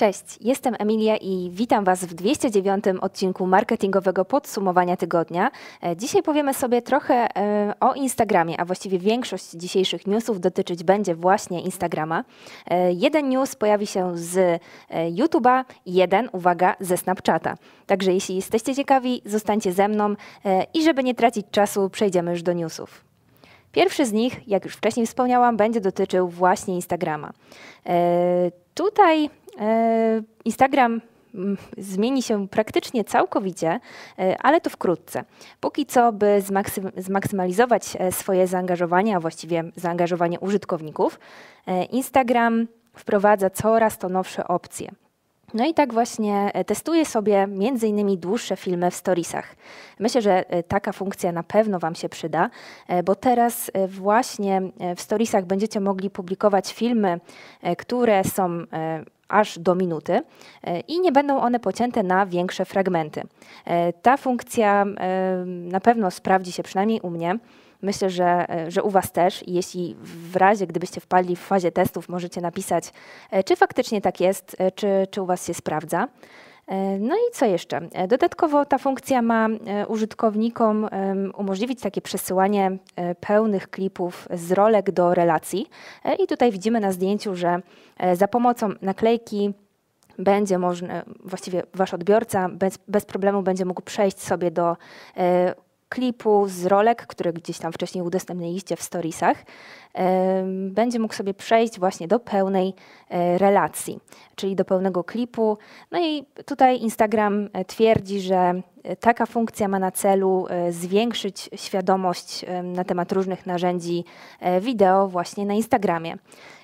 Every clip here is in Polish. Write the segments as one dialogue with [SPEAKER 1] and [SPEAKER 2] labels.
[SPEAKER 1] Cześć, jestem Emilia i witam Was w 209 odcinku marketingowego podsumowania tygodnia. E, dzisiaj powiemy sobie trochę e, o Instagramie, a właściwie większość dzisiejszych newsów dotyczyć będzie właśnie Instagrama. E, jeden news pojawi się z YouTube'a, jeden, uwaga, ze Snapchata. Także jeśli jesteście ciekawi, zostańcie ze mną i żeby nie tracić czasu, przejdziemy już do newsów. Pierwszy z nich, jak już wcześniej wspomniałam, będzie dotyczył właśnie Instagrama. Tutaj Instagram mm, zmieni się praktycznie całkowicie, e, ale to wkrótce. Póki co, by zmaksymalizować e, swoje zaangażowanie, a właściwie zaangażowanie użytkowników, Instagram wprowadza coraz to nowsze opcje. No i tak właśnie testuję sobie między innymi dłuższe filmy w storiesach. Myślę, że taka funkcja na pewno Wam się przyda, bo teraz właśnie w storiesach będziecie mogli publikować filmy, które są aż do minuty e, i nie będą one pocięte na większe fragmenty. E, ta funkcja e, na pewno sprawdzi się przynajmniej u mnie. Myślę, że, że u Was też. Jeśli w razie, gdybyście wpadli w fazie testów, możecie napisać, czy faktycznie tak jest, czy, czy u Was się sprawdza. E, no i co jeszcze? E, dodatkowo ta funkcja ma e, użytkownikom umożliwić takie przesyłanie pełnych klipów z rolek do relacji. I tutaj widzimy na zdjęciu, że za pomocą naklejki będzie można, właściwie wasz odbiorca bez, bez problemu będzie mógł przejść sobie do klipu z rolek, które gdzieś tam wcześniej udostępniliście w storiesach, będzie mógł sobie przejść właśnie do pełnej e, relacji, czyli do pełnego klipu. No i tutaj Instagram e, twierdzi, że taka funkcja ma na celu zwiększyć świadomość na temat różnych narzędzi wideo właśnie na Instagramie.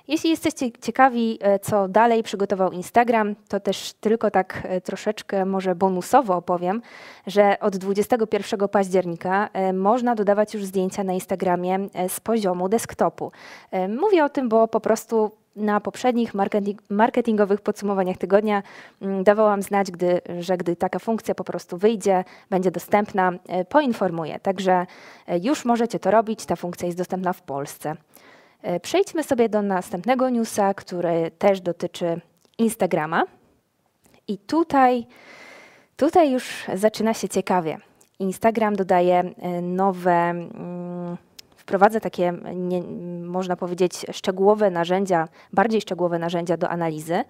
[SPEAKER 1] Jeśli jesteście ciekawi, e, co dalej przygotował Instagram, to też tylko tak e, troszeczkę może bonusowo opowiem, że od 21 października e, można dodawać już zdjęcia na Instagramie z poziomu desktopu. Mówię o tym, bo po prostu na poprzednich marketing, marketingowych podsumowaniach tygodnia mm, dawałam znać, gdy, że gdy taka funkcja po prostu wyjdzie, będzie dostępna, poinformuję. Także już możecie to robić, ta funkcja jest dostępna w Polsce. E, przejdźmy sobie do następnego newsa, który też dotyczy Instagrama. I tutaj, tutaj już zaczyna się ciekawie. Instagram dodaje e, nowe, mm, wprowadza takie, nie, można powiedzieć, szczegółowe narzędzia, bardziej szczegółowe narzędzia do analizy.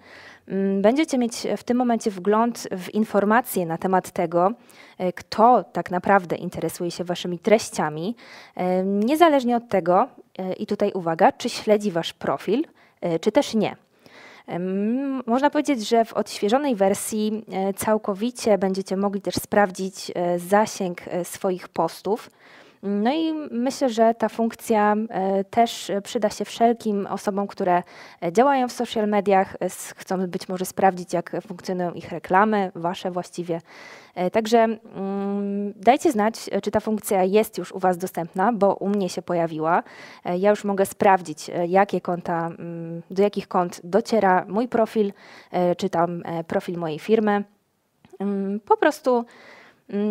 [SPEAKER 1] Mm, będziecie mieć w tym momencie wgląd w informacje na temat tego, e, kto tak naprawdę interesuje się Waszymi treściami, niezależnie od tego, E, I tutaj uwaga, czy śledzi Wasz profil, e, czy też nie. Można powiedzieć, że w odświeżonej wersji e, całkowicie będziecie mogli też sprawdzić zasięg swoich postów. No i myślę, że ta funkcja też przyda się wszelkim osobom, które działają w social mediach, chcą być może sprawdzić, jak funkcjonują ich reklamy, wasze właściwie. Także mm, dajcie znać, czy ta funkcja jest już u Was dostępna, bo u mnie się pojawiła. Ja już mogę sprawdzić, jakie konta, mm, do jakich kont dociera mój profil, czy tam profil mojej firmy. Mm, po prostu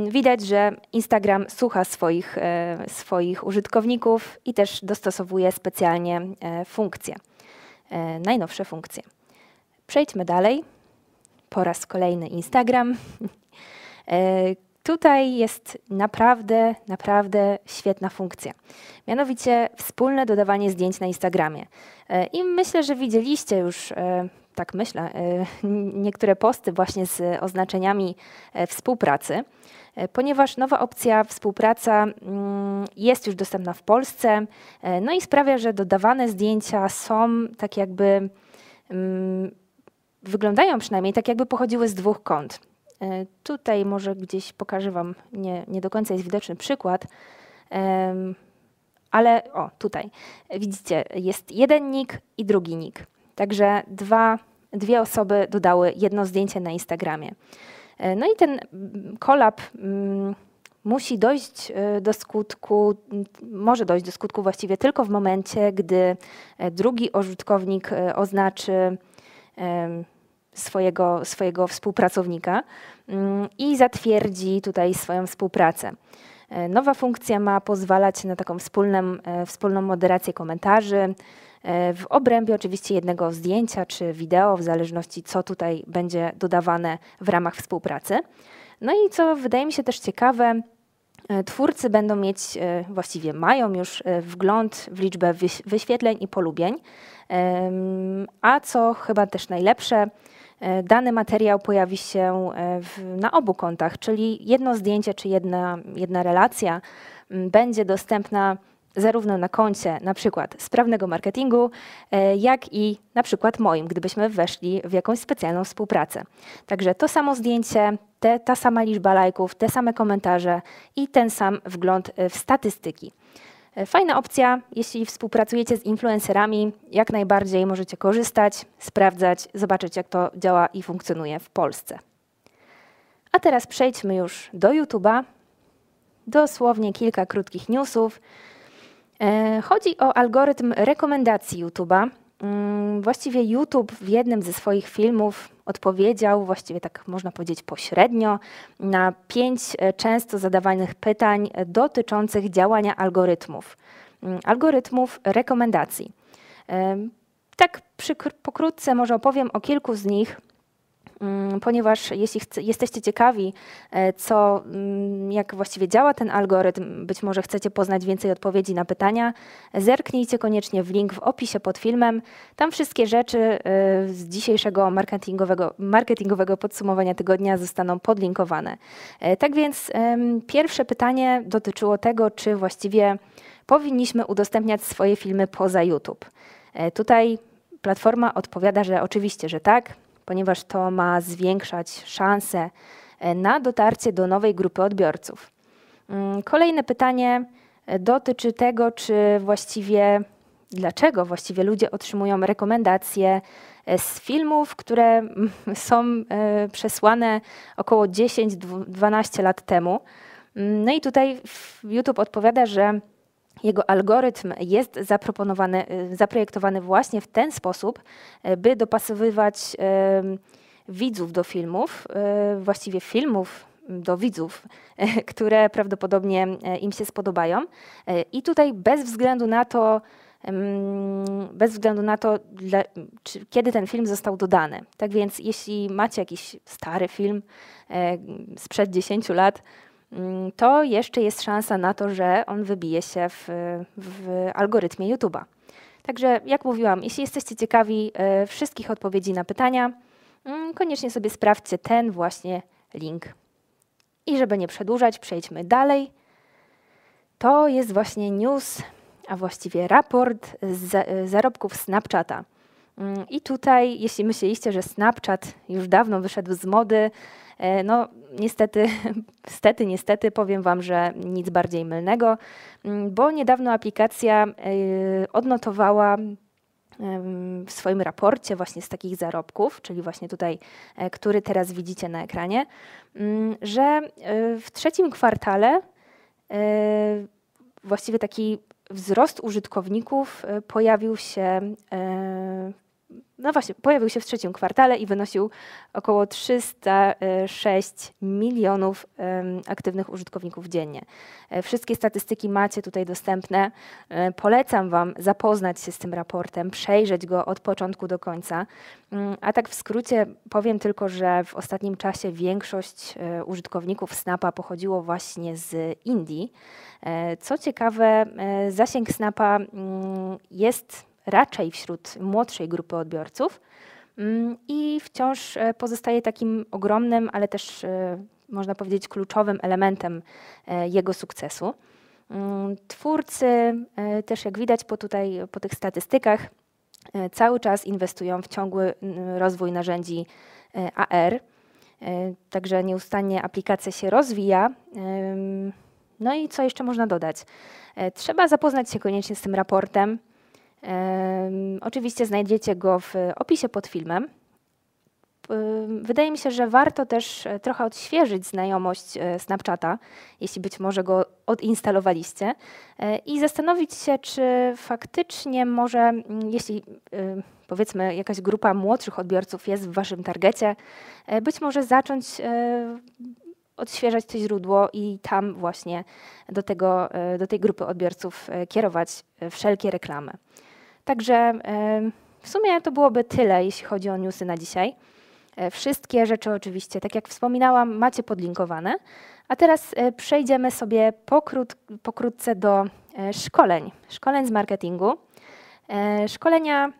[SPEAKER 1] widać, że Instagram słucha swoich, e, swoich użytkowników i też dostosowuje specjalnie e, funkcje, e, najnowsze funkcje. Przejdźmy dalej. Po raz kolejny Instagram. Tutaj jest naprawdę, naprawdę świetna funkcja. Mianowicie wspólne dodawanie zdjęć na Instagramie. I myślę, że widzieliście już, tak myślę, niektóre posty właśnie z oznaczeniami współpracy. E, ponieważ nowa opcja współpraca mm, jest już dostępna w Polsce, e, no i sprawia, że dodawane zdjęcia są tak jakby, mm, wyglądają przynajmniej tak jakby pochodziły z dwóch. E, tutaj może gdzieś pokażę Wam, nie, nie do końca jest widoczny przykład, ale o, tutaj widzicie, jest jeden nick i drugi nick. Także dwa, dwie osoby dodały jedno zdjęcie na Instagramie. E, no i ten kolab mm, musi dojść e, do skutku, może dojść do skutku właściwie tylko w momencie, gdy e, drugi użytkownik oznaczy swojego, swojego współpracownika mm, i zatwierdzi tutaj swoją współpracę. Nowa funkcja ma pozwalać na taką wspólną, wspólną moderację komentarzy, w obrębie oczywiście jednego zdjęcia czy wideo, w zależności co tutaj będzie dodawane w ramach współpracy. No i co wydaje mi się też ciekawe, twórcy będą mieć, właściwie mają już wgląd w liczbę wyświetleń i polubień, a co chyba też najlepsze, E, dany materiał pojawi się e, w, na obu kontach, czyli jedno zdjęcie czy jedna, jedna relacja będzie dostępna zarówno na koncie na przykład sprawnego marketingu, e, jak i na przykład moim, gdybyśmy weszli w jakąś specjalną współpracę. Także to samo zdjęcie, te, ta sama liczba lajków, te same komentarze i ten sam wgląd w statystyki. E, fajna opcja, jeśli współpracujecie z influencerami, jak najbardziej możecie korzystać, sprawdzać, zobaczyć jak to działa i funkcjonuje w Polsce. A teraz przejdźmy już do YouTube'a. Dosłownie kilka krótkich newsów. E, chodzi o algorytm rekomendacji YouTube'a. Mm, właściwie YouTube w jednym ze swoich filmów odpowiedział, właściwie tak można powiedzieć pośrednio, na pięć e, często zadawanych pytań dotyczących działania algorytmów, mm, algorytmów rekomendacji. Tak pokrótce może opowiem o kilku z nich. Mm, ponieważ jeśli jesteście ciekawi, e, co, mm, jak właściwie działa ten algorytm, być może chcecie poznać więcej odpowiedzi na pytania, zerknijcie koniecznie w link w opisie pod filmem. Tam wszystkie rzeczy e, z dzisiejszego marketingowego, marketingowego podsumowania tygodnia zostaną podlinkowane. E, tak więc pierwsze pytanie dotyczyło tego, czy właściwie powinniśmy udostępniać swoje filmy poza YouTube. Tutaj platforma odpowiada, że oczywiście, że tak ponieważ to ma zwiększać szanse e, na dotarcie do nowej grupy odbiorców. Mm, kolejne pytanie e, dotyczy tego, czy właściwie, dlaczego właściwie ludzie otrzymują rekomendacje e, z filmów, które mm, są przesłane około 10-12 lat temu. Mm, no i tutaj YouTube odpowiada, że jego algorytm jest y, zaprojektowany właśnie w ten sposób, y, by dopasowywać widzów do filmów, y, właściwie filmów do widzów, które prawdopodobnie im się spodobają. I tutaj bez względu na to, bez względu na to, dla, czy, kiedy ten film został dodany. Tak więc, jeśli macie jakiś stary film sprzed 10 lat, Mm, to jeszcze jest szansa na to, że on wybije się w, w algorytmie YouTube'a. Także, jak mówiłam, jeśli jesteście ciekawi e, wszystkich odpowiedzi na pytania, mm, koniecznie sobie sprawdźcie ten właśnie link. I żeby nie przedłużać, przejdźmy dalej. To jest właśnie news, a właściwie raport z zarobków Snapchata. Mm, I tutaj, jeśli myśleliście, że Snapchat już dawno wyszedł z mody, E, no niestety, niestety, niestety powiem Wam, że nic bardziej mylnego, mm, bo niedawno aplikacja e, odnotowała w swoim raporcie właśnie z takich zarobków, czyli właśnie tutaj, e, który teraz widzicie na ekranie, mm, że w trzecim kwartale właściwie taki wzrost użytkowników pojawił się no właśnie, pojawił się w trzecim kwartale i wynosił około 306 milionów aktywnych użytkowników dziennie. E, wszystkie statystyki macie tutaj dostępne. E, polecam Wam zapoznać się z tym raportem, przejrzeć go od początku do końca. Mm, a tak w skrócie powiem tylko, że w ostatnim czasie większość e, użytkowników Snapa pochodziło właśnie z Indii. Co ciekawe, zasięg Snapa mm, jest raczej wśród młodszej grupy odbiorców mm, i wciąż e, pozostaje takim ogromnym, ale też e, można powiedzieć kluczowym elementem e, jego sukcesu. Mm, twórcy też jak widać po tutaj po tych statystykach cały czas inwestują w ciągły rozwój narzędzi AR. Także nieustannie aplikacja się rozwija. No i co jeszcze można dodać? Trzeba zapoznać się koniecznie z tym raportem. Oczywiście znajdziecie go w opisie pod filmem. Wydaje mi się, że warto też e, trochę odświeżyć znajomość e, Snapchata, jeśli być może go odinstalowaliście, e, i zastanowić się, czy faktycznie może, jeśli powiedzmy jakaś grupa młodszych odbiorców jest w waszym targecie, być może zacząć odświeżać to źródło i tam właśnie do, tego, do tej grupy odbiorców kierować wszelkie reklamy. Także w sumie to byłoby tyle, jeśli chodzi o newsy na dzisiaj. Wszystkie rzeczy oczywiście, tak jak wspominałam, macie podlinkowane. A teraz przejdziemy sobie pokrót, pokrótce do szkoleń, szkoleń z marketingu. Szkolenia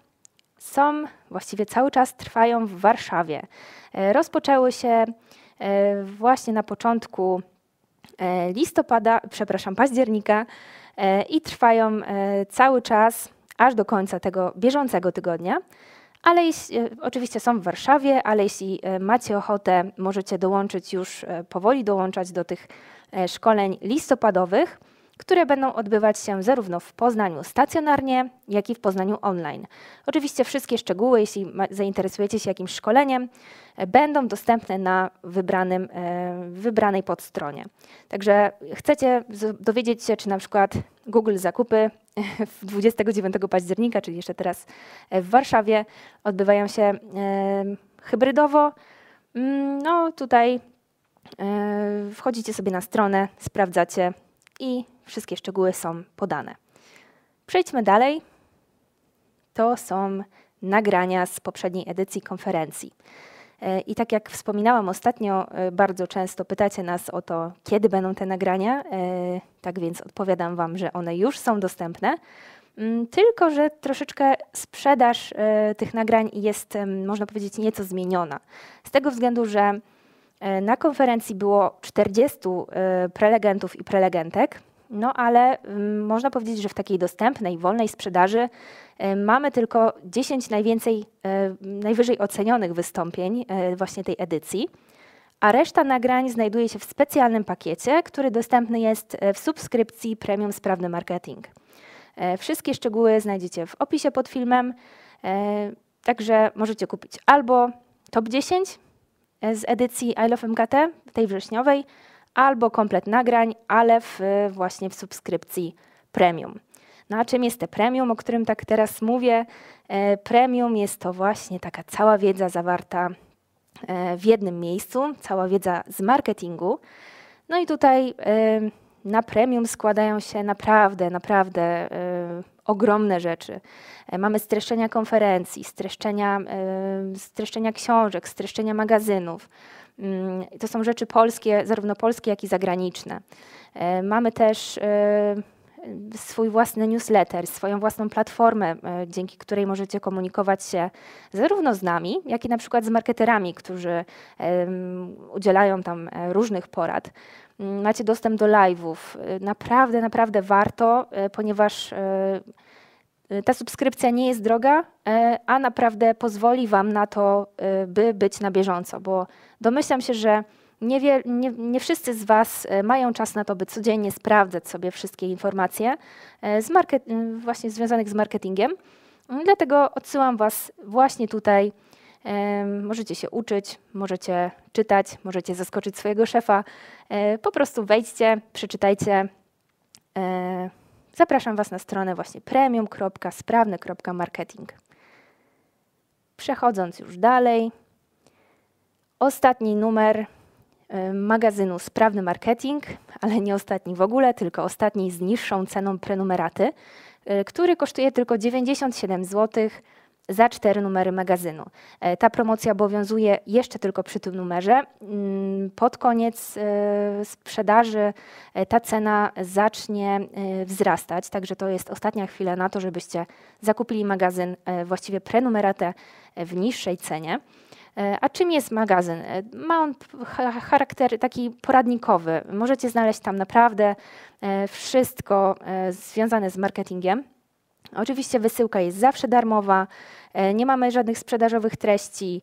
[SPEAKER 1] są, właściwie cały czas trwają w Warszawie. Rozpoczęły się właśnie na początku listopada, przepraszam, października i trwają cały czas aż do końca tego bieżącego tygodnia. Ale jeśli, oczywiście są w Warszawie, ale jeśli macie ochotę, możecie dołączyć już powoli dołączać do tych szkoleń listopadowych które będą odbywać się zarówno w Poznaniu stacjonarnie, jak i w Poznaniu online. Oczywiście wszystkie szczegóły, jeśli zainteresujecie się jakimś szkoleniem, e, będą dostępne na wybranym, e, wybranej podstronie. Także chcecie dowiedzieć się, czy na przykład Google Zakupy 29 października, czyli jeszcze teraz e, w Warszawie, odbywają się hybrydowo. Mm, no tutaj wchodzicie sobie na stronę, sprawdzacie i wszystkie szczegóły są podane. Przejdźmy dalej. To są nagrania z poprzedniej edycji konferencji. E, I tak jak wspominałam ostatnio, e, bardzo często pytacie nas o to, kiedy będą te nagrania. E, tak więc odpowiadam Wam, że one już są dostępne. Mm, tylko, że troszeczkę sprzedaż tych nagrań jest, można powiedzieć, nieco zmieniona. Z tego względu, że na konferencji było 40 prelegentów i prelegentek, no ale mm, można powiedzieć, że w takiej dostępnej, wolnej sprzedaży y, mamy tylko 10 najwięcej, y, najwyżej ocenionych wystąpień y, właśnie tej edycji, a reszta nagrań znajduje się w specjalnym pakiecie, który dostępny jest w subskrypcji Premium Sprawny Marketing. Wszystkie szczegóły znajdziecie w opisie pod filmem, także możecie kupić albo top 10 z edycji I Love MKT, tej wrześniowej, albo komplet nagrań, ale w, właśnie w subskrypcji premium. No a czym jest te premium, o którym tak teraz mówię? E, premium jest to właśnie taka cała wiedza zawarta e, w jednym miejscu, cała wiedza z marketingu. No i tutaj e, na premium składają się naprawdę, naprawdę ogromne rzeczy. Mamy streszczenia konferencji, streszczenia, streszczenia książek, streszczenia magazynów. Mm, to są rzeczy polskie, zarówno polskie, jak i zagraniczne. E, mamy też e, swój własny newsletter, swoją własną platformę, e, dzięki której możecie komunikować się zarówno z nami, jak i na przykład z marketerami, którzy udzielają tam różnych porad. Mm, macie dostęp do live'ów. Naprawdę, naprawdę warto, ponieważ ta subskrypcja nie jest droga, a naprawdę pozwoli Wam na to, by być na bieżąco, bo Domyślam się, że nie, wie, nie, nie, wszyscy z Was mają czas na to, by codziennie sprawdzać sobie wszystkie informacje z market, właśnie związanych z marketingiem. Dlatego odsyłam Was właśnie tutaj. Możecie się uczyć, możecie czytać, możecie zaskoczyć swojego szefa. Po prostu wejdźcie, przeczytajcie. Zapraszam Was na stronę właśnie premium.sprawny.marketing. Przechodząc już dalej, Ostatni numer y, magazynu Sprawny Marketing, ale nie ostatni w ogóle, tylko ostatni z niższą ceną prenumeraty, y, który kosztuje tylko 97 zł za cztery numery magazynu. E, ta promocja obowiązuje jeszcze tylko przy tym numerze. Mm, pod koniec y, sprzedaży e, ta cena zacznie wzrastać, także to jest ostatnia chwila na to, żebyście zakupili magazyn, e, właściwie prenumeratę w niższej cenie. E, a czym jest magazyn? E, ma on charakter taki poradnikowy. Możecie znaleźć tam naprawdę e, wszystko związane z marketingiem. Oczywiście wysyłka jest zawsze darmowa, nie mamy żadnych sprzedażowych treści.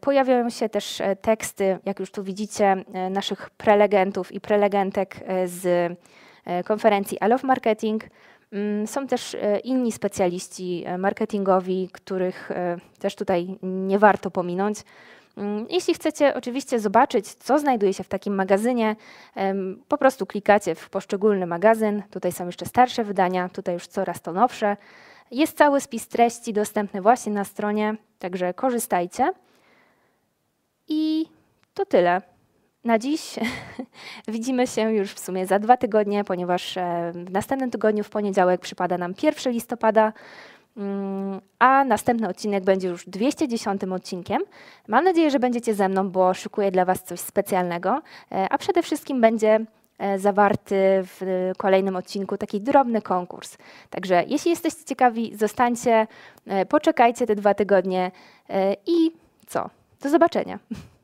[SPEAKER 1] Pojawiają się też teksty, jak już tu widzicie, naszych prelegentów i prelegentek z konferencji I Love Marketing. Mm, są też e, inni specjaliści e, marketingowi, których e, też tutaj nie warto pominąć. Mm, jeśli chcecie oczywiście zobaczyć, co znajduje się w takim magazynie, po prostu klikacie w poszczególny magazyn. Tutaj są jeszcze starsze wydania, tutaj już coraz to nowsze. Jest cały spis treści dostępny właśnie na stronie, także korzystajcie. I to tyle. Na dziś widzimy się już w sumie za dwa tygodnie, ponieważ w następnym tygodniu w poniedziałek przypada nam 1 listopada. Mm, A następny odcinek będzie już 210 odcinkiem. Mam nadzieję, że będziecie ze mną, bo szykuję dla Was coś specjalnego, e, a przede wszystkim będzie e, zawarty w kolejnym odcinku taki drobny konkurs. Także jeśli jesteście ciekawi, zostańcie, e, poczekajcie te dwa tygodnie e, i co? Do zobaczenia.